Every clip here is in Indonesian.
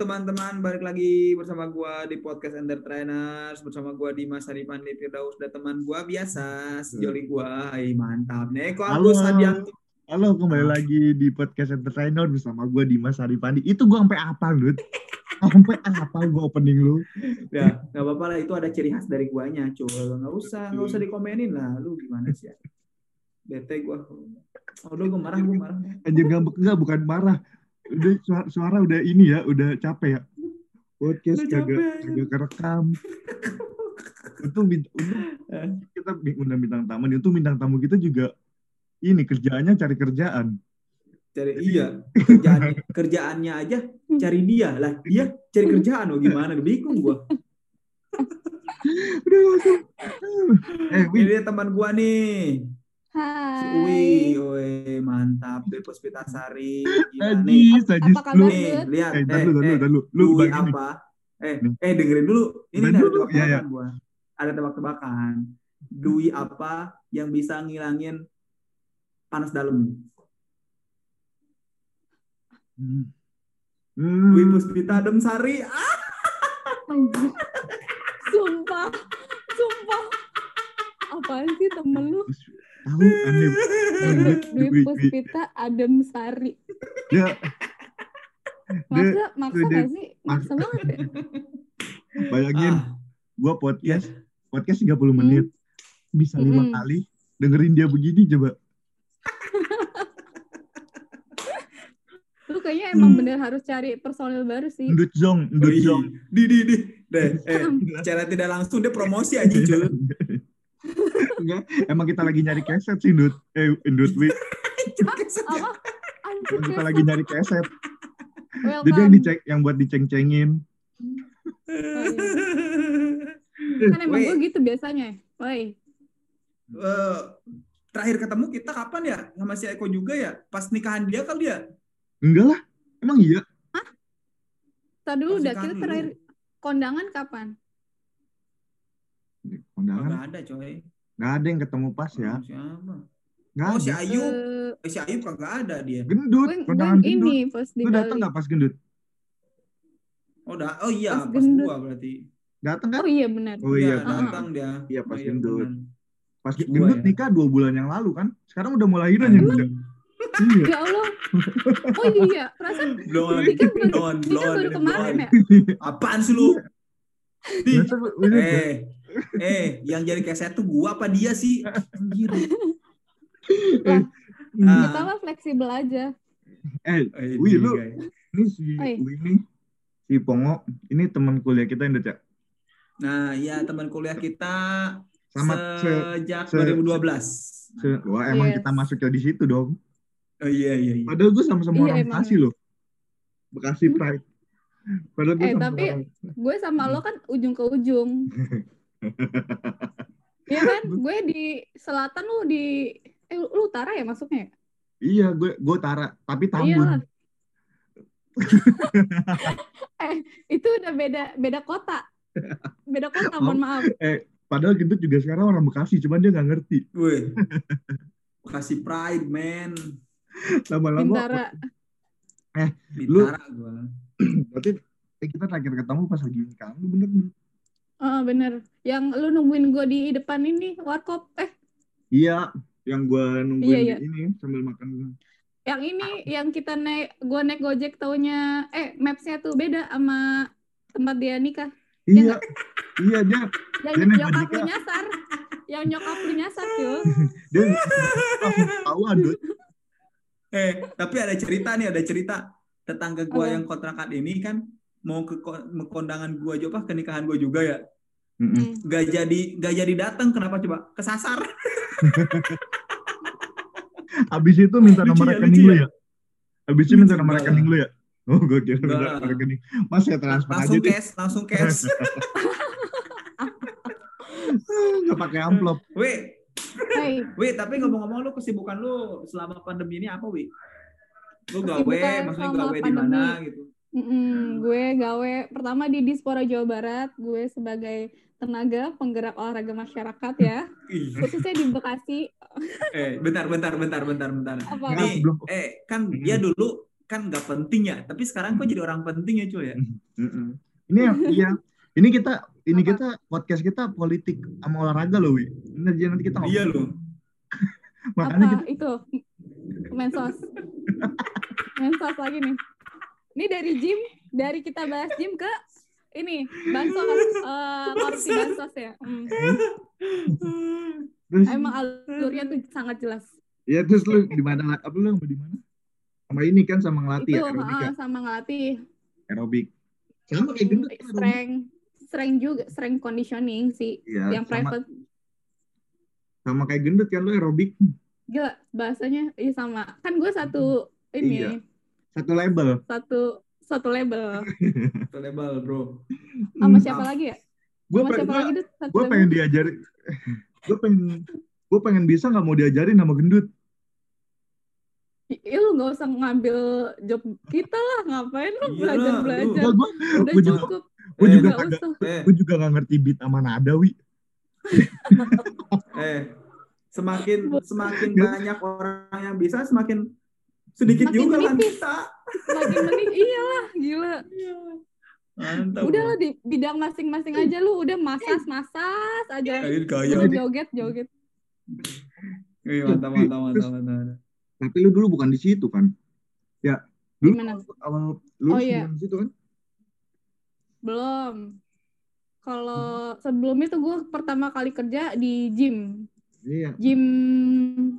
Teman-teman, balik lagi bersama gua di podcast Entertainers bersama gua Dimas Haripandi Firdaus dan teman gua biasa sejoli gua. Hai, mantap. Neko. Agus Hadianto. Halo, kembali lagi di podcast Entertainer bersama gue Dimas Haripandi. Itu gue sampai apa, Lut? Sampai apa gue opening lu? Ya, nggak apa-apa lah itu ada ciri khas dari guanya, cuy. Nggak usah, nggak usah dikomenin lah. Lu gimana sih ya? Bete gua. Oh, udah gua marah, gua marah. Anjir enggak, bukan marah. Udah suara, suara udah ini ya, udah capek ya. Podcast Udah kagak kagak kerekam. Untung, kita undang bintang tamu, nih. untung bintang tamu kita juga ini kerjaannya cari kerjaan. Cari iya, kerjaan kerjaannya aja cari dia lah. Dia cari kerjaan, oh gimana? Bingung gua. Udah langsung. Eh, Ini teman gua nih. Si Hai. Uwi, Uwi, mantap. Dari Puspitasari. Gila nih. najis, najis apa kabar? Nih, lihat. Eh, Eh, lu, eh, lu. Lu Dwi bagi nih. apa? Eh, Nih. eh dengerin dulu. Ini ada dulu, tebak-tebakan iya, iya. gua. Ada tebak-tebakan. Dwi apa yang bisa ngilangin panas dalam? Hmm. Dwi Hmm. Puspita Demsari. Ah, Anjir. Sumpah. Sumpah. Apaan sih temen lu? Tahu aneh. Dwi, Dwi Dwi. Puspita Adem Sari. Dia Maksa, maksa gak sih? Maksa banget ya? bayangin Ah, gua iya. podcast podcast 30 menit bisa lima Mm-mm. kali dengerin dia begini coba Lu kayaknya emang Hmm. bener harus cari personil baru sih. ndut zong ndut zong Di, di, di. Deh, eh, secara tidak langsung dia promosi aja, cuy. Enggak, emang kita lagi nyari keset sih ndut eh ndut wi Apa? Anjir, kita lagi nyari keset Welcome. jadi yang dicek yang buat diceng-cengin Kan emang gue gitu biasanya. Woi. eh, terakhir ketemu kita kapan ya? Sama si Eko juga ya? Pas nikahan dia kali ya? enggak lah emang iya Tadi dulu udah kita terakhir kondangan kapan? kondangan Nggak ada, coy. Nggak ada yang ketemu pas ya Oh, siapa? nggak Oh, si ada Ayu. Eh, Eh, si Ayu kagak ada dia. gendut gue, kondangan gendut ini pas di lu datang nggak pas gendut Oh, dah. Oh iya, Pas pas, gendut. gua berarti. datang kan Oh iya benar. oh iya Iya, datang dia. Iya, pas Oh, gendut. benar. pas Gua gendut ya. nikah dua bulan yang lalu kan sekarang udah mau lahiran ya Anjing. udah iya Ya Allah. Oh iya, perasaan Blon, nikah baru, blon, blon, baru kemarin ya? Apaan sih lu? Lu- eh, eh, yang jadi keset tuh gua apa dia sih? Anjir. Lah, kita Ah. mah fleksibel aja. eh Eh, Wih, dia, lu- guys. ini si Oi. ini si Pongo ini teman kuliah kita yang Cak Nah, ya teman kuliah kita sama se, sejak se- 2012. se- wah emang Yes. kita masuknya di situ dong Oh iya iya iya. padahal gue sama-sama Iya, orang. Bekasi loh Bekasi Pride padahal gue Eh, sama tapi- orang Gue sama lo kan ujung ke ujung. Iya kan? Gue di selatan lu di eh lu, lu utara ya masuknya? ya? iya gue gue Tara tapi Iya. Tambun eh, itu udah beda beda kota. Beda kota, mohon maaf. padahal gendut juga sekarang orang Bekasi cuman dia nggak ngerti Wih. Kasih pride, man. lama-lama Bintara. Bintara gua. berarti eh, kita terakhir ketemu pas lagi nikah lu bener Ndut? Oh, bener. Yang lu nungguin gue di depan ini warkop. Eh, iya yang gue nungguin Iya, iya. di ini sambil makan yang ini yang kita naik gue naik Gojek taunya eh mapsnya tuh beda sama tempat dia nikah. iya iya dia Yang Dia nyokap lu ya? nyasar. Yang nyokap lu nyasar, cuy. dia ketahuan Dut. Eh, tapi ada cerita nih, ada cerita. Tetangga gua Apa? yang kontrakan ini kan mau ke ko- ke kondangan gua juga, ke nikahan gua juga ya. Mm-mm. Hmm. Gak jadi gak jadi datang kenapa coba? Kesasar. Abis itu minta nomor ya, rekening lu ya? ya? Abis itu minta nomor rekening lu ya? Oh, gue kira minta nomor rekening. Mas ya transfer aja Langsung deh. cash, langsung cash. Gak pakai amplop. Hey, weh, tapi ngomong-ngomong lu kesibukan lu selama pandemi ini apa, Wi? Lu gawe, maksudnya gawe di mana gitu. Mm-mm, gue gawe pertama di Dispora Jawa Barat, gue sebagai tenaga penggerak olahraga masyarakat ya, Ih, khususnya di Bekasi. eh, bentar, bentar, bentar, bentar, bentar. Apa? Nih, sebelum- eh, kan dia dulu kan nggak penting ya. Tapi sekarang kok jadi orang penting ya cuy ya. Mm-mm. Ini yang iya. Ini kita ini Apa? kita podcast kita politik sama olahraga loh, Wi. Ini aja nanti kita ngomong. Iya loh. Makanya apa kita itu mensos mensos lagi nih ini dari gym dari kita bahas gym ke ini bansos eh korupsi bansos ya Hmm. terus emang alurnya tuh sangat jelas ya terus lu di mana apa lu di mana? Sama ini kan sama ngelatih itu ya aerobik ya. ah, sama ngelatih Aerobik. Sama kayak gendut. aerobik. strength strength juga strength conditioning sih Iya, yang sama, private sama kayak gendut kan lu aerobik. gila bahasanya iya sama kan gue satu ini Iya. Satu label. satu satu label Itu label bro. sama Hmm. siapa lagi ya Gue sama siapa pengen, lagi tuh satu gue pengen diajarin. gue pengen gue pengen bisa nggak mau diajarin sama gendut. Ya lu gak usah ngambil job kita lah, ngapain lu Iya lah, belajar-belajar. Enggak, gue Udah gue juga cukup, gue Eh, juga gak kagak. Eh, gue juga nggak ngerti beat sama nada wi. eh, semakin semakin banyak orang yang bisa, semakin sedikit Makin juga kan menipis. kita. Makin mending, iyalah, gila. Mantap. Udah lah di bidang masing-masing aja lu, udah masas-masas aja. Ayo gaya. Udah joget-joget. Wih, mantap, mantap, mantap, mantap. Tapi lu dulu bukan di situ kan? Ya. Dulu Gimana? awal lu Oh, iya. di situ kan? Belum. Kalau sebelum itu gue pertama kali kerja di gym. Iya. Gym,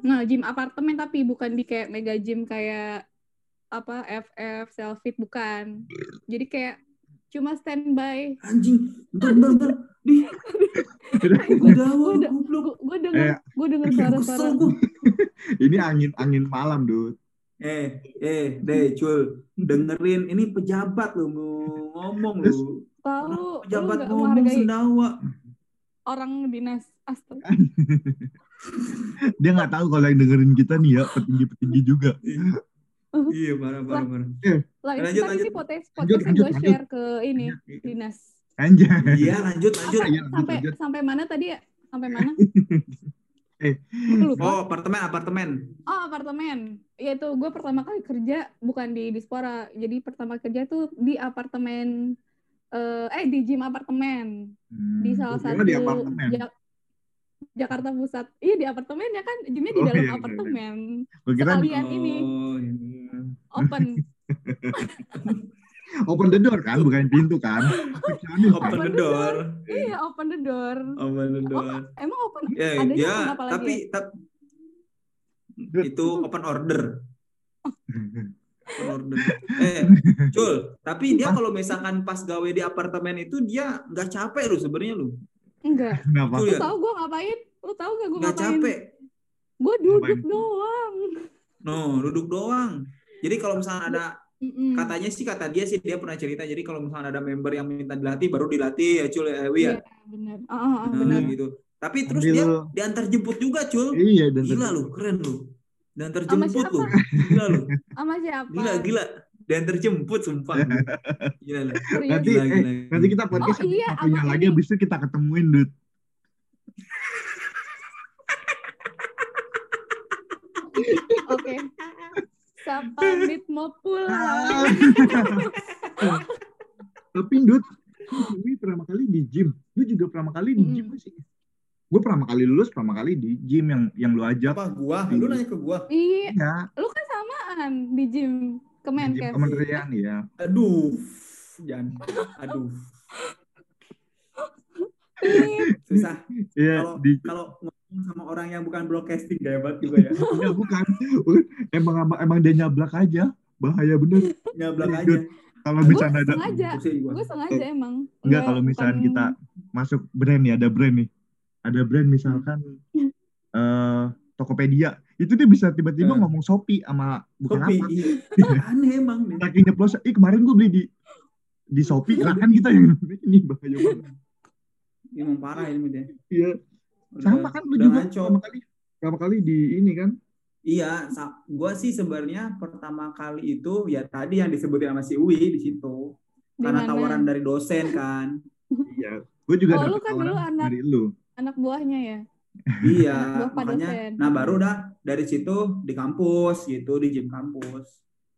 nah gym apartemen tapi bukan di kayak mega gym kayak apa FF Selfit bukan. Jadi kayak cuma standby Anjing, bentar, bentar, bentar. Di, udah, gue denger Eh. gue denger Ih, suara-suara. Ini angin angin malam, Dut. Eh, eh, deh, cul, dengerin. Ini pejabat lu mau ngomong lu. tahu Pejabat nggak ngomong sendawa. orang dinas astaga Dia nggak tahu kalau yang dengerin kita nih ya petinggi-petinggi juga. Iya, parah, parah, parah. lah itu Lanjut, kan lanjut. ini podcastnya lanjut, gue share ke ini dinas Anjay. Iya, lanjut, lanjut. Apa- Iya, lanjut, sampai lanjut. sampai mana tadi ya sampai mana Eh. Lupa Oh, apartemen, apartemen. oh apartemen ya itu gue pertama kali kerja bukan di dispora jadi pertama kerja tuh di apartemen eh, eh di gym apartemen Hmm, di salah kira satu di apartemen. Ja- Jakarta Pusat iya di apartemen ya kan gymnya di Oh, dalam iya, iya, iya. apartemen kira di sekalian ini Oh, ini. open open the door kan, bukan pintu kan. Resepsionis kan? Open the door. iya open the door Open the door. emang open Ya, adanya ya, open apa lagi tapi ya? tap- itu open order. Open order. Eh, Cul, tapi dia kalau misalkan pas gawe di apartemen itu dia nggak capek lu sebenarnya lu. Enggak Kenapa? Lu tahu gue ngapain lu tahu gak gue ngapain capek. gue duduk Ngapain? doang No, duduk doang. Jadi kalau misalnya ada Mm-mm. katanya sih kata dia sih dia pernah cerita jadi kalau misalnya ada member yang minta dilatih baru dilatih ya Cul ya Wi ya. Iya, bener ah, ah, ah, Nah, bener gitu. Tapi terus Ambil- dia diantar jemput juga, Cul. Iya, dan Gila lu, keren lu. Diantar jemput lu. Gila lu. sama siapa Gila, gila. Diantar jemput sumpah. Gila. Serius? Nanti, Gila, eh, gila. nanti kita podcast Oh, iya, satunya lagi ini. habis itu kita ketemuin, Dut. oke Sapamit mau pulang Tapi Dut, Wi pertama kali di gym. Lu juga pertama kali di gym sih? Gue pertama kali lulus pertama kali di gym yang yang lu ajak. Apa gua? Lu nanya ke gua. iya Iya, lu kan samaan di gym Kemenkes kementerian ya. Aduh. Jangan. Aduh. Tit. Susah. Iya, Kalau di kalau ngomong sama orang yang bukan broadcasting gak hebat juga ya. ya, bukan. Emang emang, emang dia nyablak aja. Bahaya bener. Nyablak Iya, aja. Kalau misalnya ada sengaja gue sengaja emang Enggak kalau misalkan bukan- kita masuk brand nih, ada brand nih. Ada brand misalkan eh Tokopedia. Itu dia bisa tiba-tiba Eh. ngomong Shopee sama bukan Kopi. apa. Iya. Aneh emang nih. Saking nyeplos, ih kemarin gue beli di di Shopee, lah kan kita yang ini bahaya banget. Emang parah ini dia. Iya, Udah- sama kan lu juga ngaco. pertama kali pertama kali di ini kan. Iya, gua sih sebenarnya pertama kali itu ya tadi yang disebutin sama si Uwi di situ. Karena tawaran dari dosen kan. Iya, gue juga Oh, lu dapet kan tawaran dulu anak- dari lu. anak buahnya ya Iya, makanya dosen. nah baru dah dari situ di kampus gitu, di gym kampus.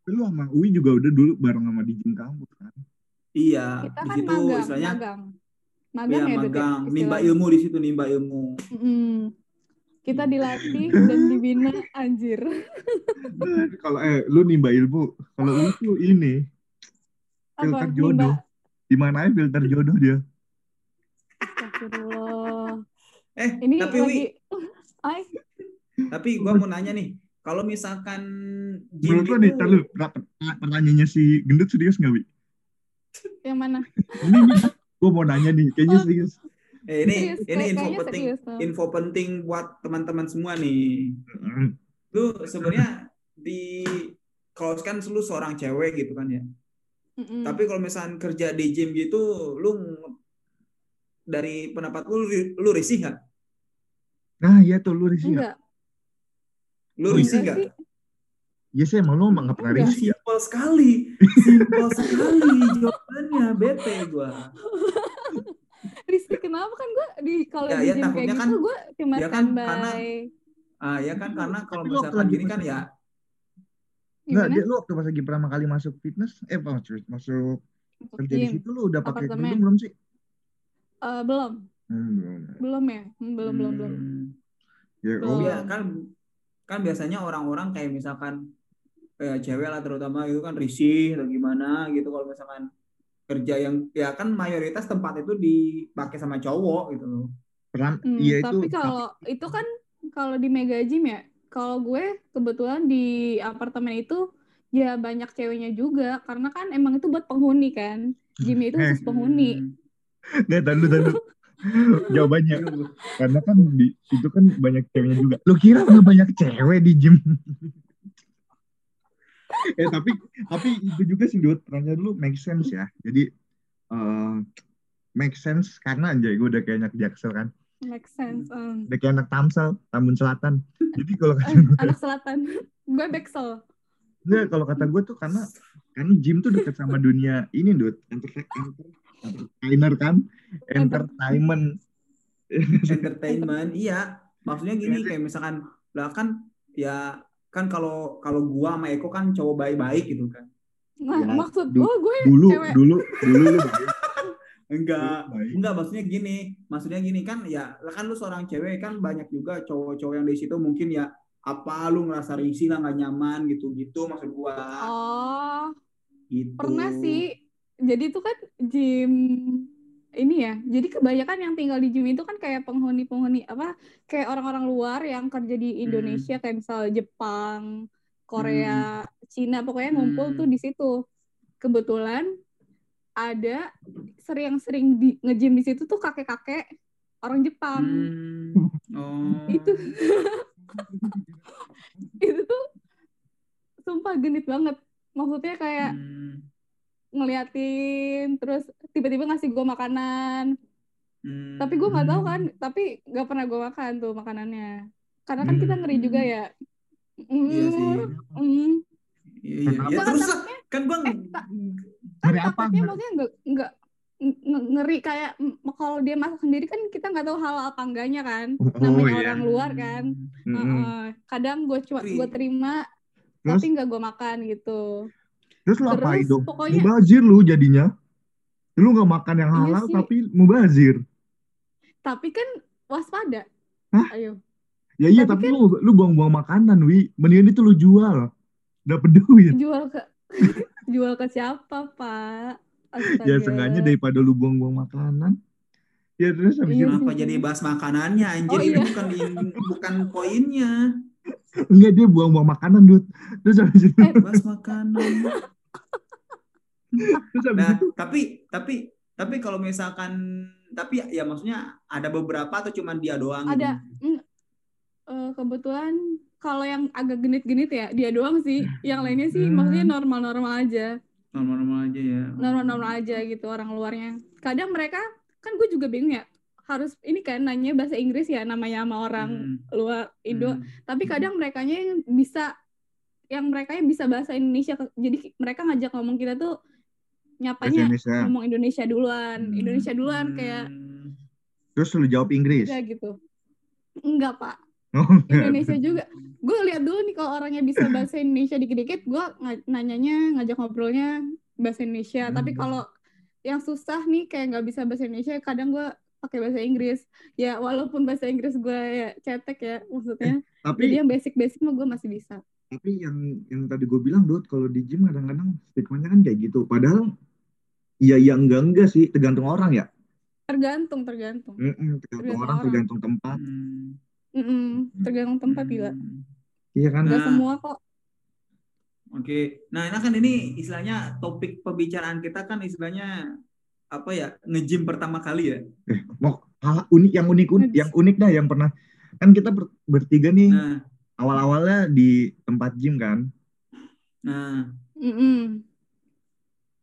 Lu sama Uwi juga udah dulu bareng sama di gym kampus kan. Iya, Kita di kan situ magang, istilahnya magang. iya Magang ya, Dut, ya, magang, nimba ilmu di situ, nimba ilmu. Mm. Kita dilatih dan dibina anjir. Kalau eh lu nimba ilmu, kalau Uwi tuh ini Apa? filter Nimba. jodoh. Di mana aja filter jodoh dia. Eh, Ini tapi lagi Wi, tapi gua mau nanya nih, kalau misalkan Menurut lu nih, tar lu, per- pertanyaannya si gendut serius nggak, Wi? yang mana? Ini gue mau nanya nih, kayaknya Oh. serius. eh, ini Serius, ini info penting, serius info penting buat teman-teman semua nih. Mm. Lu sebenarnya di kalau kan lu seorang cewek gitu kan ya. Mm-mm. Tapi kalau misalkan kerja di gym gitu, lu dari pendapat lu lu risih nggak? Nah, iya tuh lu risih nggak? enggak. Lu risih Enggak nggak? Iya sih, emang lu emang nggak pernah risih ya? Simpel sekali, simpel sekali jawabannya. Bete gua. Rizky kenapa kan gue di kalau Ya, di ya, gym kayak takutnya gitu kan- gue cuma ya kan, standby. karena- Ah ya kan karena kalau misalkan lagi gini kan ya Enggak, dia lu waktu pas lagi pertama kali masuk fitness, eh pas masuk, masuk Masuk kerja di situ lu udah pakai kerudung belum sih? Eh, belum, Hmm, belum. belum ya, Hmm, belum, belum, belum. Ya, Belum. oh, Iya kan kan biasanya orang-orang kayak misalkan kayak cewek lah terutama itu kan risih atau gimana gitu kalau misalkan kerja yang ya kan mayoritas tempat itu dipakai sama cowok gitu loh. peran, Hmm, iya itu. tapi kalau itu kan kalau di Mega Gym ya, kalau gue kebetulan di apartemen itu ya banyak ceweknya juga karena kan emang itu buat penghuni kan. Gymnya itu khusus penghuni. Nggak, tadu, tadu. Jawabannya, karena kan di itu kan banyak ceweknya juga. Lu kira nggak banyak cewek di gym? eh tapi tapi itu juga sih Dut, pertanyaan lu make sense ya. Jadi eh make sense karena anjay gue udah kayak anak jaksel kan. Make sense. um. Udah kayak anak Tamsel, Tambun Selatan. Jadi kalau kata gue, anak selatan. gue Bexel. Enggak, kalau kata gue tuh karena kan gym tuh deket sama dunia ini Dut. Enter, enter, entertainer kan, entertainment. entertainment iya maksudnya gini kayak misalkan lah kan ya kan kalau kalau gua sama Eko kan cowok baik-baik gitu kan Nah, Ya, maksud du- gue gue dulu, cewek. dulu, dulu lu enggak Baik. enggak maksudnya gini maksudnya gini kan ya lah kan lu seorang cewek kan banyak juga cowok-cowok yang di situ mungkin ya apa lu ngerasa risih lah nggak nyaman gitu gitu maksud gua Oh, gitu pernah sih. Jadi itu kan gym ini ya. Jadi kebanyakan yang tinggal di gym itu kan kayak penghuni-penghuni apa kayak orang-orang luar yang kerja di Hmm. Indonesia kayak misal Jepang, Korea, Cina pokoknya ngumpul Hmm. tuh di situ. Kebetulan ada sering yang sering di nge-gym di situ tuh kakek-kakek orang Jepang. Hmm. oh Itu itu tuh sumpah genit banget. Maksudnya kayak Hmm. Ngeliatin terus tiba-tiba ngasih gue makanan Hmm. tapi gue nggak tahu kan tapi nggak pernah gue makan tuh makanannya karena kan kita ngeri juga ya Hmm. iya sih Mm. iya iya ya, kan terus takutnya- kan gua eh, tak- kan takutnya maksudnya nggak nggak nge- ngeri kayak mm, kalau dia masak sendiri kan kita nggak tahu hal apa enggaknya kan Oh, namanya iya. orang luar kan Mm-mm. Heeh. kadang gue cuma gue terima Terus? tapi nggak gue makan gitu Terus lu apain dong? pokoknya- Mubazir lu jadinya. Lu nggak makan yang Iya halal sih. tapi mubazir. tapi kan waspada Hah? ayo Ya iya Tapi tapi, lu lu buang-buang makanan, Wi. Mendingan itu lu jual. Dapat duit. jual ke jual ke siapa pak Ya Astaga. seenggaknya daripada lu buang-buang makanan. Ya terus habis Iya itu Kenapa jadi bahas makanannya anjir Oh, itu iya. bukan in- bukan poinnya. enggak dia buang-buang makanan, Dut. Terus habis itu Eh, Bahas makanan. terus Nah, itu tapi tapi tapi kalau misalkan tapi ya, ya maksudnya ada beberapa atau cuman dia doang gitu? Ada. Mm, eh, kebetulan kalau yang agak genit-genit ya dia doang sih yang lainnya sih Hmm. maksudnya normal-normal aja Normal-normal aja ya. normal-normal aja gitu orang luarnya kadang mereka kan gue juga bingung ya harus ini kan nanya bahasa Inggris ya namanya sama orang Hmm, luar Indo hmm. tapi kadang mereka yang bisa yang mereka bisa bahasa Indonesia jadi mereka ngajak ngomong kita tuh nyapanya Indonesia. ngomong Indonesia duluan Hmm. Indonesia duluan kayak Hmm. Terus lu jawab Inggris. Enggak gitu. Enggak, Pak. Oh, Indonesia juga. Gue lihat dulu nih kalau orangnya bisa bahasa Indonesia dikit-dikit, gue nanyanya, ngajak ngobrolnya bahasa Indonesia. Hmm. Tapi kalau yang susah nih kayak nggak bisa bahasa Indonesia, kadang gue pakai bahasa Inggris. Ya walaupun bahasa Inggris gue ya cetek ya maksudnya. tapi Jadi yang basic-basic mah gue masih bisa. Tapi yang yang tadi gue bilang Dot kalau di gym kadang-kadang stigmanya kan kayak gitu padahal iya iya enggak enggak sih tergantung orang ya Tergantung, tergantung. Mm-mm, tergantung Tergantung orang orang. tergantung tempat Hmm. Mm-mm, tergantung tempat gila. Iya kan Gak Nah. semua kok. Oke, nah ini kan ini istilahnya topik pembicaraan kita kan istilahnya apa ya nge-gym pertama kali ya. eh mau hal unik yang unik unik yang unik dah yang pernah kan kita ber- bertiga nih Nah, awal-awalnya di tempat gym kan? Nah, Mm-mm.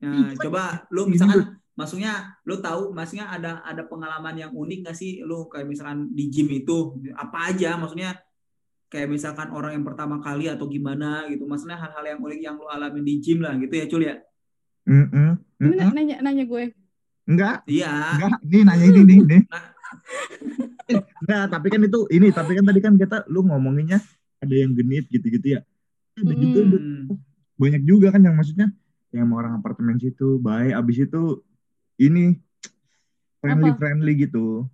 nah coba lu Ini misalkan maksudnya lu tahu maksudnya ada ada pengalaman yang unik gak sih lu kayak misalkan di gym itu? Apa aja maksudnya kayak misalkan orang yang pertama kali atau gimana gitu. Maksudnya hal-hal yang unik yang lu alamin di gym lah gitu ya Cul ya? Mm-mm, Ini mm-mm. nanya, nanya gue. enggak iya. Enggak nih nanya ini nih nih. Nah. nah tapi kan itu ini tapi kan tadi kan kita lu ngomonginnya ada yang genit gitu-gitu ya ada juga Hmm. banyak juga kan yang maksudnya yang sama orang apartemen situ baik abis itu ini friendly Apa? friendly gitu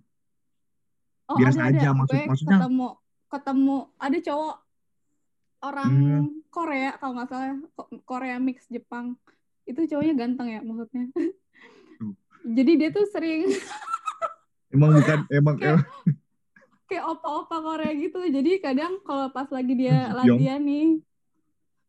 Oh, Biasa ada, ada. aja, maksud- Gue maksudnya- ketemu ketemu ada cowok orang Hmm. Korea kalau nggak salah Ko- Korea mix Jepang itu cowoknya ganteng ya maksudnya jadi dia tuh sering emang bukan emang Kayak- kayak opa-opa Korea gitu. Jadi kadang kalau pas lagi dia latihan nih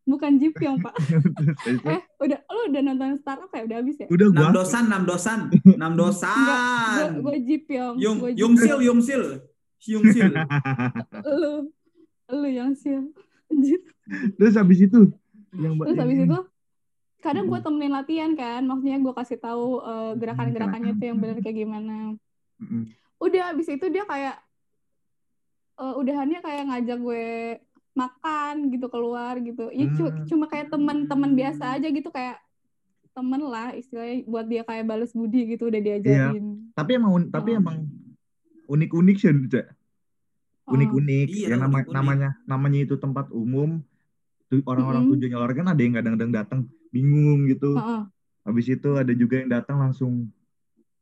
bukan Jipyong pak. Eh udah lu udah nonton startup ya? Udah habis ya? Udah Enam gua dosan, enam dosan, enam gue dosan. gue Jipyong Yung gue Yungsil, Yungsil, Yungsil. lu lu yang anjir. Terus habis itu? Yang Terus yang habis ini. itu kadang gue temenin latihan kan, maksudnya gue kasih tahu eh, gerakan-gerakannya tuh yang benar kayak gimana. Udah habis itu dia kayak eh, udahannya kayak ngajak gue makan gitu keluar gitu. Ya cu- Hmm. cuma kayak teman-teman biasa aja gitu kayak temen lah istilahnya buat dia kayak balas budi gitu udah diajarin. tapi emang un- tapi Oh. emang unik-unik sih. Oh. unik-unik Iya, ya nama namanya namanya itu tempat umum orang-orang Mm-mm. tujuannya olahraga kan ada yang kadang-kadang datang bingung gitu Heeh. habis itu ada juga yang datang langsung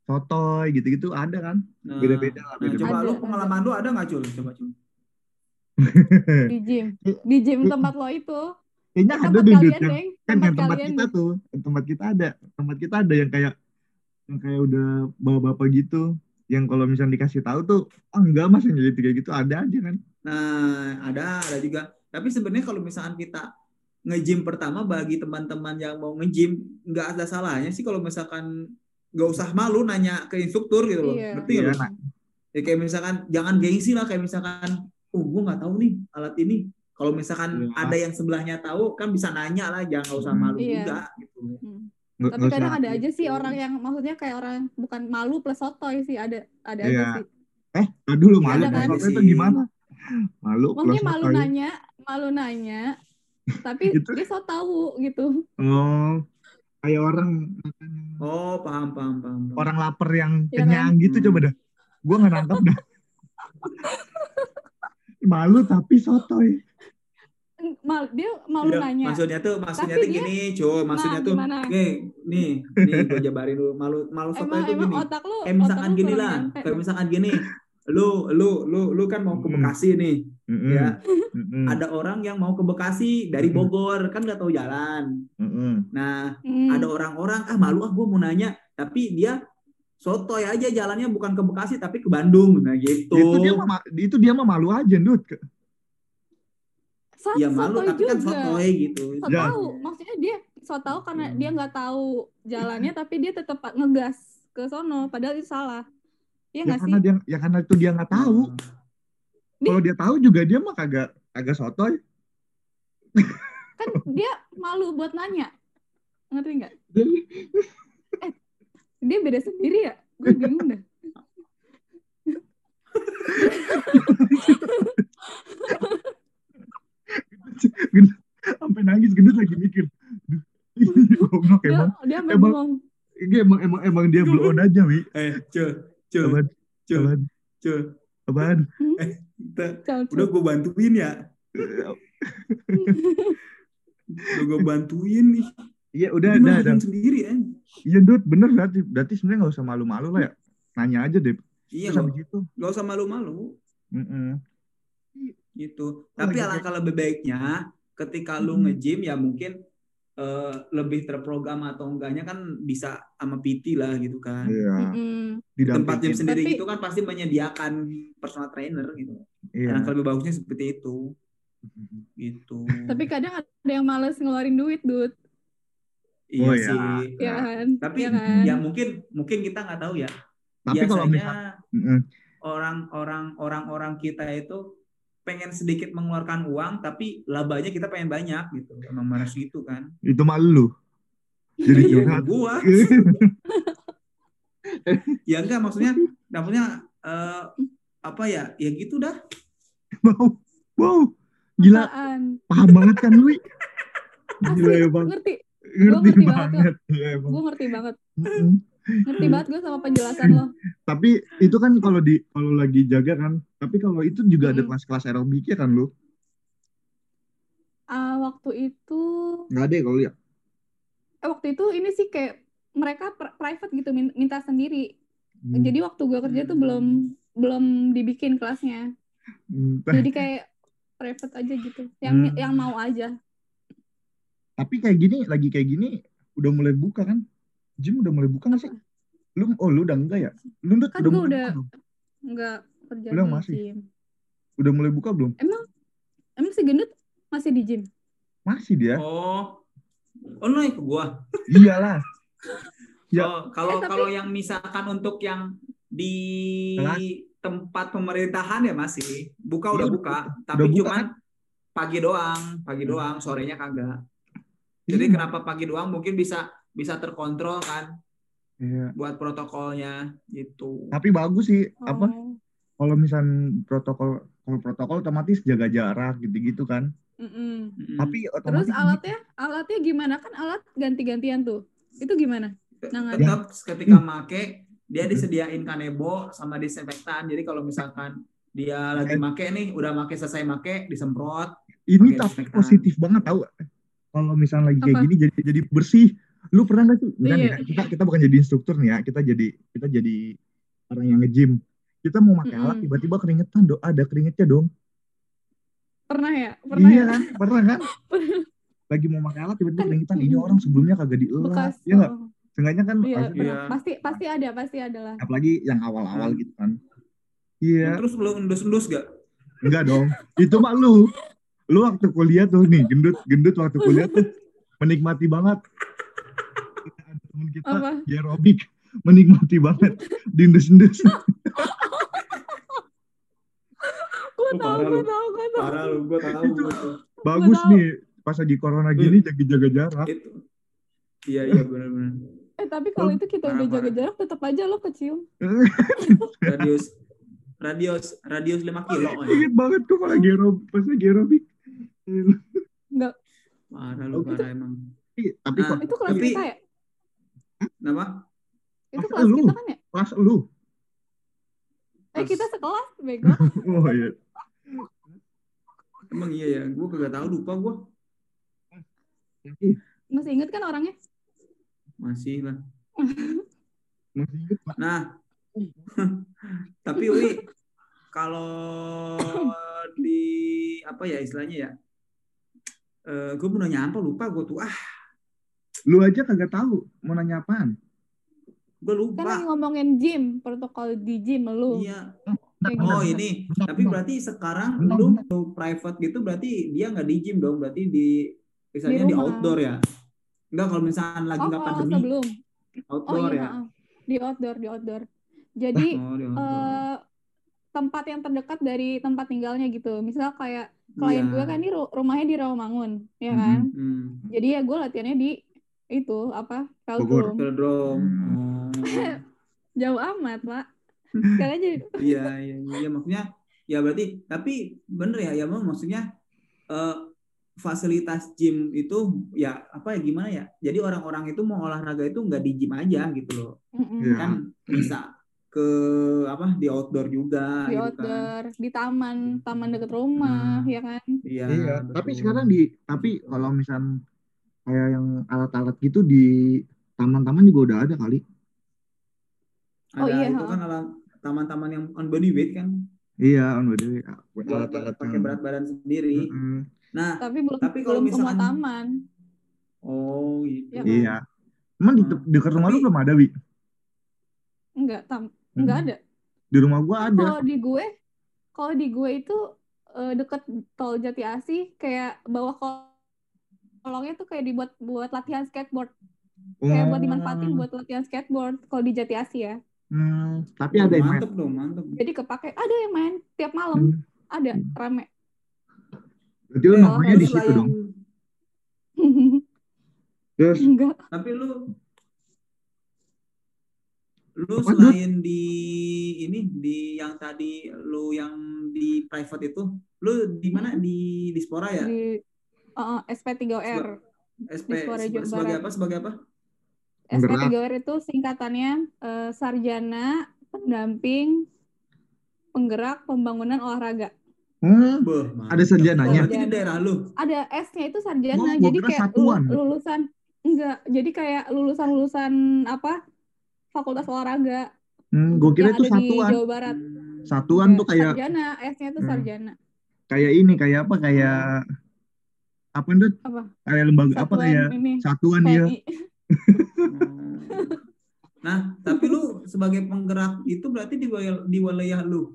sotoy gitu-gitu ada kan Nah, Beda-beda lah, nah, coba lu Ada, pengalaman lu ada nggak cul? Coba cul. di gym. Di gym tempat lo itu. kayaknya ada deh Dut, kalian, yang Deng. kan Tempat yang tempat kita tuh yang tempat kita ada tempat kita ada yang kayak yang kayak udah bawa-bapak gitu yang kalau misalnya dikasih tahu tuh ah enggak mas yang gitu kayak gitu ada aja kan Nah, ada, ada juga. Tapi sebenarnya kalau misalkan kita nge-gym pertama bagi teman-teman yang mau nge-gym, nggak ada salahnya sih kalau misalkan nggak usah malu nanya ke instruktur gitu loh. Iya. Ngerti Iya, lu? nah. Ya kayak misalkan jangan gengsi lah kayak misalkan, oh gue nggak tahu nih alat ini. Kalau misalkan Iya. ada yang sebelahnya tahu kan bisa nanya lah, jangan nggak usah Hmm. malu Iya. juga gitu. Hmm. Nggak- Tapi kadang ada aja sih orang yang maksudnya kayak orang bukan malu plus sotoy sih ada ada aja Iya. sih. eh dulu Iya, malu ada plus kan? sotoy itu gimana malu Maksudnya plus malu sotoy. nanya, malu nanya, tapi Gitu. dia so tahu gitu. oh kayak orang makan Oh paham paham paham. paham. orang lapar yang Iya kenyang gitu Hmm. coba dah gua nggak nangkap dah malu tapi sotoy Mal, dia malu Iya, nanya. Maksudnya tuh, maksudnya Tapi tuh dia- gini, cuy. Maksudnya Nah, tuh, gimana? nih, nih, nih, gue jabarin dulu. Malu, malu soto Emang itu emang gini. otak lu, Kayak otak misalkan lu gini lah, kayak dong. misalkan gini, lu, lu, lu, lu kan mau ke Hmm. Bekasi nih, Mm-mm. ya. Mm-mm. Ada orang yang mau ke Bekasi dari Hmm. Bogor, kan nggak tahu jalan. Mm-mm. Nah, Hmm. ada orang-orang, ah malu ah gue mau nanya, tapi dia sotoy aja jalannya bukan ke Bekasi tapi ke Bandung, nah gitu. itu dia mah itu dia mah malu aja Dut Sa- Ya malu, sotoy tapi kan juga. sotoy gitu. So Ya. tahu, maksudnya dia so tahu karena dia nggak tahu jalannya, tapi dia tetap ngegas ke sono, padahal itu salah. Iya ya sih? karena dia ya karena itu dia nggak tahu Dia- kalau dia tahu juga dia mah kagak kagak sotoy. Kan dia malu buat nanya, ngerti nggak? Dia beda sendiri ya? Gue bingung dah. sampai nangis gendut lagi mikir. Goblok Dia, emang. dia emang- emang emang emang dia blow on aja wi. Eh, cul, cul, apaan? cul, apaan? cul. apaan? Kita- Cau. udah gue bantuin ya udah gue bantuin nih Iya udah udah udah. sendiri ya Iya Dut, bener berarti. Berarti sebenarnya nggak usah malu-malu lah ya. Nanya aja deh. iya Terus gak, habis itu. gak usah malu-malu Mm-mm. gitu Oh, tapi lagi alangkah lebih baiknya ketika lu Hmm. nge-gym ya mungkin eh, lebih terprogram atau enggaknya kan bisa sama PT lah gitu kan Iya. Di tempat gym sendiri Tapi- gitu kan pasti menyediakan personal trainer gitu Iya. alangkah lebih bagusnya seperti itu gitu Tapi kadang ada yang males ngeluarin duit, Dut. iya Oh, iya. sih Ya kan? tapi ya kan? ya mungkin mungkin kita nggak tahu ya Tapi kalau biasanya misal, Mm-mm. orang-orang orang-orang kita itu pengen sedikit mengeluarkan uang tapi labanya kita pengen banyak gitu emang malas gitu kan itu mah lu. Jadi Iya, curhat. gua ya enggak maksudnya maksudnya eh, apa ya ya gitu dah wow, wow, gila, Apaan? paham banget kan lu. Gila ya bang, ngerti. ngerti ngerti banget, banget. Iya emang. Gue ngerti banget. Ngerti banget gue sama penjelasan lo. Tapi itu kan kalau di kalau lagi jaga kan. Tapi kalau itu juga ada Mm-mm. kelas-kelas aerobiknya kan lu. Ah, waktu itu, Nggak ada ya kalau ya. eh, waktu itu ini sih kayak mereka pri- private gitu, min- minta sendiri. Hmm. Jadi waktu gue kerja tuh Hmm. belum belum dibikin kelasnya. Hmm, Jadi kayak private aja gitu. Yang Hmm. yang mau aja. Tapi kayak gini, lagi kayak gini, udah mulai buka kan? Gym udah mulai buka nggak sih? Lu, oh lu udah enggak ya? Lu udah, Kan udah mulai udah- buka belum? Nggak kerja Udah masih? gym. Udah mulai buka belum? Emang emang si gendut masih di gym? Masih dia. oh oh naik ke gua Iyalah. Ya. Oh, kalau Eh, tapi- kalau yang misalkan untuk yang di Kelas? tempat pemerintahan ya masih buka udah Iya, buka tapi buka, cuman pagi doang pagi doang sorenya kagak jadi Iya. kenapa pagi doang mungkin bisa bisa terkontrol kan Iya. buat protokolnya gitu Tapi bagus sih. Apa? Oh. Kalau misal protokol, kalau protokol otomatis jaga jarak gitu-gitu kan. Mm-mm. Mm-mm. Tapi Terus alatnya, alatnya gimana kan alat ganti-gantian tuh? Itu gimana? Nangan. tetap ketika Hmm. make dia disediain kanebo sama disinfektan jadi kalau misalkan dia lagi make nih udah make selesai make disemprot ini tapi disinfektan. positif banget tahu. Kalau misalnya lagi kayak Apa? gini jadi jadi bersih. Lu pernah nggak sih? Misalnya Iya. ya, kita kita bukan jadi instruktur nih ya, kita jadi kita jadi orang yang nge-gym. Kita mau pakai alat Mm-mm. tiba-tiba keringetan dong, ada keringetnya dong. Pernah ya? Pernah iya ya? kan? Pernah kan? Lagi mau pakai alat tiba-tiba Kan, keringetan. Ini mm. orang sebelumnya kagak dielak. Bekas. Iya nggak? oh. Seenggaknya kan Iya. Iya. Pasti pasti ada, pasti ada lah. apalagi yang awal-awal Hmm. gitu kan. Iya, terus lu endus-endus gak enggak dong. Itu mah lu. Lu waktu kuliah tuh nih, gendut gendut waktu kuliah tuh menikmati banget. Kita Apa? di aerobik menikmati banget dindus-dindus. Gue Oh, tahu, parah gue tahu, gue tahu. parah lu gua tahu Itu. Bagus tahu. nih pas lagi corona gini jaga jaga jarak. itu iya iya benar-benar Eh tapi kalau itu kita parah, udah jaga parah. jarak, tetap aja lo kecium. radius radius radius 5 kilo. Ingat banget tuh kalau lagi aerobik, pas lagi aerobik. Enggak. parah lu parah emang Tapi, tapi Nah, kok Itu kelas Tapi- kita ya? Kenapa Itu kelas lu? kita kan ya? pas lu. Eh kita sekelas, bego. Oh iya. emang iya ya gua kagak tahu lupa gua Ih, Masih inget kan orangnya? masih lah Masih inget nah tapi Uli kalau di apa ya istilahnya ya eh gue mau nanya apa lupa gue tuh ah Lu aja kagak tahu mau nanya apaan. gue Kan lupa lagi ngomongin gym, protokol di gym lu. iya Kayak oh gitu. ini tapi berarti sekarang lu, private gitu berarti dia nggak di gym dong berarti di misalnya Di di, outdoor ya enggak kalau misalkan lagi Oh, nggak kalau pandemi sebelum. Oh outdoor iya, ya maaf. di outdoor, di outdoor. Jadi oh, di outdoor. eh tempat yang terdekat dari tempat tinggalnya gitu. Misal kayak klien Iya. gue kan ru- rumahnya di Rawamangun, ya kan? Hmm. Jadi ya gue latihannya di itu apa? Bogor. Velodrome. Hmm. Jauh amat, Pak. Sekarang jadi iya iya iya maksudnya ya berarti tapi bener ya ya maksudnya eh, fasilitas gym itu ya apa ya gimana ya jadi orang-orang itu mau olahraga itu nggak di gym aja gitu loh. Iya. kan bisa ke apa di outdoor juga di gitu kan. outdoor, di taman, taman deket rumah, Nah. ya kan? Iya, Iya, tapi sekarang di tapi kalau misal kayak yang alat-alat gitu di taman-taman juga udah ada kali. ada Oh, iya, itu kan alat taman-taman yang on body weight kan Iya, on body buat alat-alat pakai berat badan sendiri. Mm-mm. Nah, Tapi belum Tapi kalau belum semua misalkan- taman. oh gitu. Ya kan? Iya. Emang di Hmm. dekat rumah lu Tapi- belum ada, Wi? Enggak, tam enggak Hmm. ada. Di rumah gua ada. Kalau di gue, kalau di gue itu eh, deket tol Jati Asih, kayak bawah kol- kolongnya tuh kayak dibuat buat latihan skateboard, kayak buat dimanfaatin Oh. buat latihan skateboard. Kalau di Jati Asih ya. Hmm, tapi ada yang main. mantep dong, mantep. Jadi kepake. Ada yang main tiap malam, Hmm. ada rame. Berarti lu nongkrongnya di terus situ dong. Terus Enggak. Tapi lu lu Apa, selain di ini di yang tadi lu yang di private itu, lu di mana Hmm. di di Spora ya? Di uh, SP3R. SP sebagai Barat. apa? Sebagai apa? Penggerak. SP3R itu singkatannya eh, Sarjana Pendamping Penggerak Pembangunan Olahraga. hmm, Beuh, ada sarjananya. Berarti di daerah lu. Ada S-nya itu sarjana, Oh, gua jadi kayak satuan. lulu- lulusan enggak, jadi kayak lulusan-lulusan apa? Fakultas olahraga Hmm, gua kira yang itu ada di satuan. Jawa Barat. Satuan tuh kayak sarjana, S-nya itu Hmm. sarjana. kayak ini, kayak apa? Kayak apa itu? Apa? Kayak lembaga apa Satuan kayak ini satuan ya. Nah, tapi lu sebagai penggerak itu berarti di wilayah, di wilayah lu.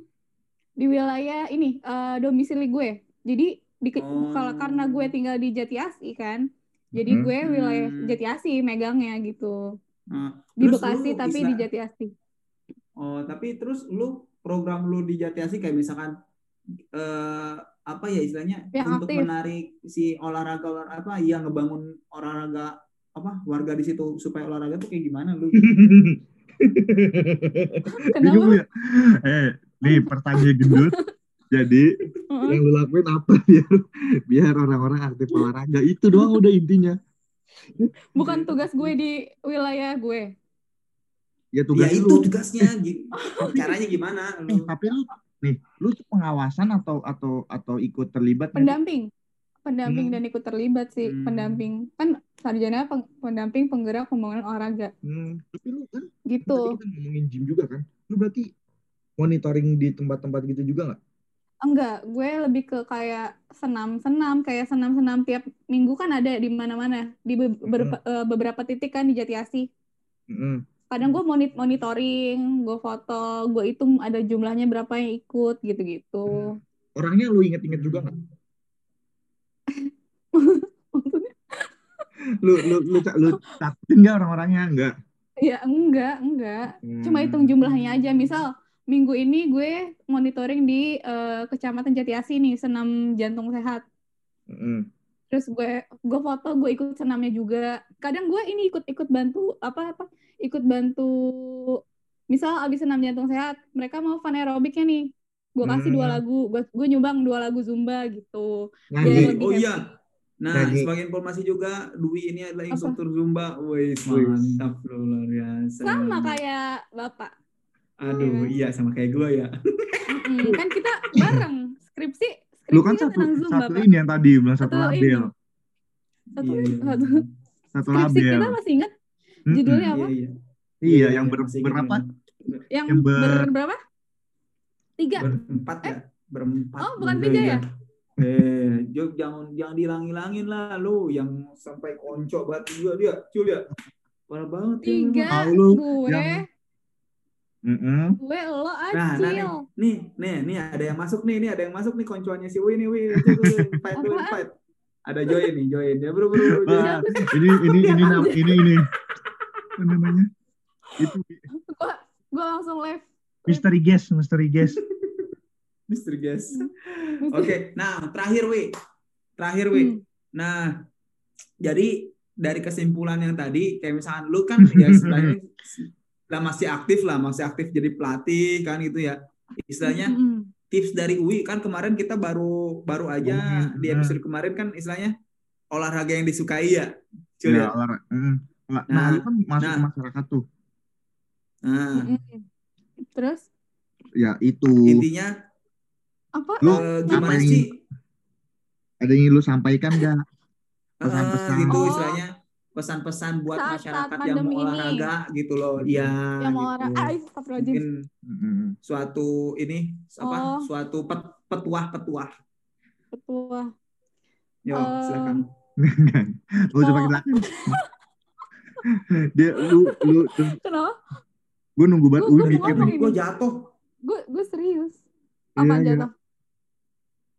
di wilayah ini eh, domisili gue. Jadi di Oh. kalau karena gue tinggal di Jati Asih kan. Jadi Hmm. gue wilayah Hmm. Jati Asih megangnya gitu. Nah, Di Bekasi lu tapi istilah- di Jati Asih. Oh, tapi terus lu program lu di Jati Asih kayak misalkan eh apa ya istilahnya Yang untuk aktif. menarik si olahraga olah- apa ya ngebangun olahraga apa warga di situ supaya olahraga tuh kayak gimana lu? Kenapa? Ya? Eh, nih pertanyaan gendut. Jadi yang lu lakuin apa biar biar orang-orang aktif olahraga itu doang udah intinya. Bukan tugas gue di wilayah gue. Ya ya tugas itu lu. tugasnya. Caranya gimana Eh, lu? tapi lu nih, lu pengawasan atau atau atau ikut terlibat? Pendamping. Pendamping Hmm. dan ikut terlibat sih. Hmm. Pendamping. Kan sarjana peng- pendamping penggerak pembangunan olahraga. Hmm, tapi lu kan Gitu. tadi kita ngomongin gym juga kan. Lu berarti monitoring di tempat-tempat gitu juga nggak? Enggak, gue lebih ke kayak senam-senam, kayak senam-senam tiap minggu kan ada di mana-mana, di be- ber- eh, beberapa titik kan di Jati Asih. Mm-mm. Kadang gue monit monitoring, gue foto, gue hitung ada jumlahnya berapa yang ikut gitu-gitu. Orangnya lu inget-inget juga nggak? Lu lu lu lu takutin nggak orang-orangnya nggak? ya enggak, enggak. Cuma Hmm. hitung jumlahnya aja. Misal minggu ini gue monitoring di eh, Kecamatan Jati Asih nih, senam jantung sehat. Mm-mm. Terus gue gue foto gue ikut senamnya juga kadang gue ini ikut ikut bantu apa apa ikut bantu misal abis senam jantung sehat mereka mau fun aerobiknya nih gue kasih dua Hmm. lagu gue gue nyumbang dua lagu zumba gitu biar Nyanyi. lebih Oh happy. iya. Nah, Nyanyi. sebagai informasi juga Dwi ini adalah Apa? instruktur Zumba. Wih, Wih. mantap lu luar biasa. sama kayak bapak Aduh, iya sama kayak gue ya. Kan kita bareng skripsi Lu kan satu tentang zumba satu pak ini yang tadi bilang satu Satu label. ini. satu Iya, iya. satu Satu skripsi label. kita masih ingat judulnya apa Iya, iya. Iya, yang ber, berapa? yang, Yang ber- ber berapa tiga Berempat ya? Berempat. Oh, bukan tiga ya? Eh, Jok, jangan jangan dihilang-hilangin lah lu yang sampai konco banget juga dia, Cul ya. Parah banget ya tiga. Tahu lu gue yang- Mm-mm. gue lo Nah, nah nih, acil nih, nih, nih ada yang masuk nih, nih ada yang masuk nih koncoannya si Wi nih, Wi. Cul, Wi, invite. Ada join nih, join. Ya, bro, bro, bro, ini ini ini nam- ini ini apa namanya? Itu gue gue langsung live misteri guest, misteri guest. Mr. Guest. Oke, nah terakhir Wi. Terakhir Wi. Hmm. Nah, jadi dari kesimpulan yang tadi, kayak misalkan lu kan ya istilahnya lah masih aktif lah, masih aktif jadi pelatih kan gitu ya. Istilahnya Mm-mm. tips dari Uwi kan kemarin kita baru baru aja Ngomongin, di episode kemarin kan istilahnya olahraga yang disukai ya. Cul Ya, ya. mm. Nah, Nah, kan masuk nah. ke masyarakat tuh. Nah, Mm-mm. Terus Ya itu. Intinya apa? Lu eh, gimana ngapain? sih? Ada yang ingin lu sampaikan gak? Eh, Pesan-pesan. gitu Oh. istilahnya pesan-pesan buat Saat- masyarakat saat yang mau ini. olahraga gitu loh. Iya. yang mau gitu. orang ah, astagfirullahaladzim. Mungkin Mm-mm. suatu ini apa? Oh. Suatu pet, petuah-petuah. Ketua. Yo, Eh, silakan. Gak usah Oh. pakai belakang. Dia lu lu Kenapa? gue nunggu banget Gua- lu gua mikir ini. Gue jatuh. Gue gue serius. Iya, Apa iya. jatuh?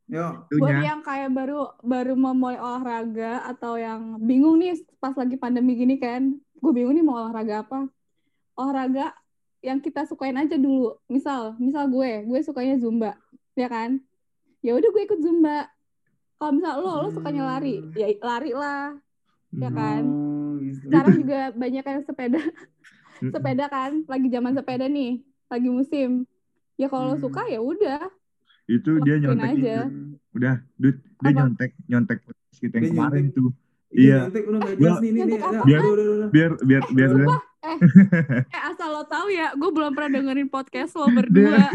Yo, Buat yang kayak baru baru mau mulai olahraga atau yang bingung nih pas lagi pandemi gini kan, gue bingung nih mau olahraga apa. Olahraga yang kita sukain aja dulu. Misal, misal gue, gue sukanya zumba, ya kan? Ya udah gue ikut zumba. Kalau misal lo, lo sukanya lari, Hmm. ya lari lah, ya Hmm. kan? Oh, gitu. Sekarang juga banyak yang sepeda, sepeda kan, lagi zaman sepeda nih, lagi musim. Ya kalau lo Hmm. suka ya udah, Itu dia nyontek aja. itu. Udah, dude, dia Apa? nyontek nyontek podcast kita yang Dia kemarin nyontek. tuh. Iya, Iya. nyontek udah nggak jelas nih, nih? Biar-. Biar biar biar Sumpah, eh, eh asal lo tahu ya, gue belum pernah dengerin podcast lo berdua.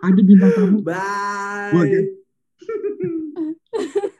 ada bintang tamu. Bye.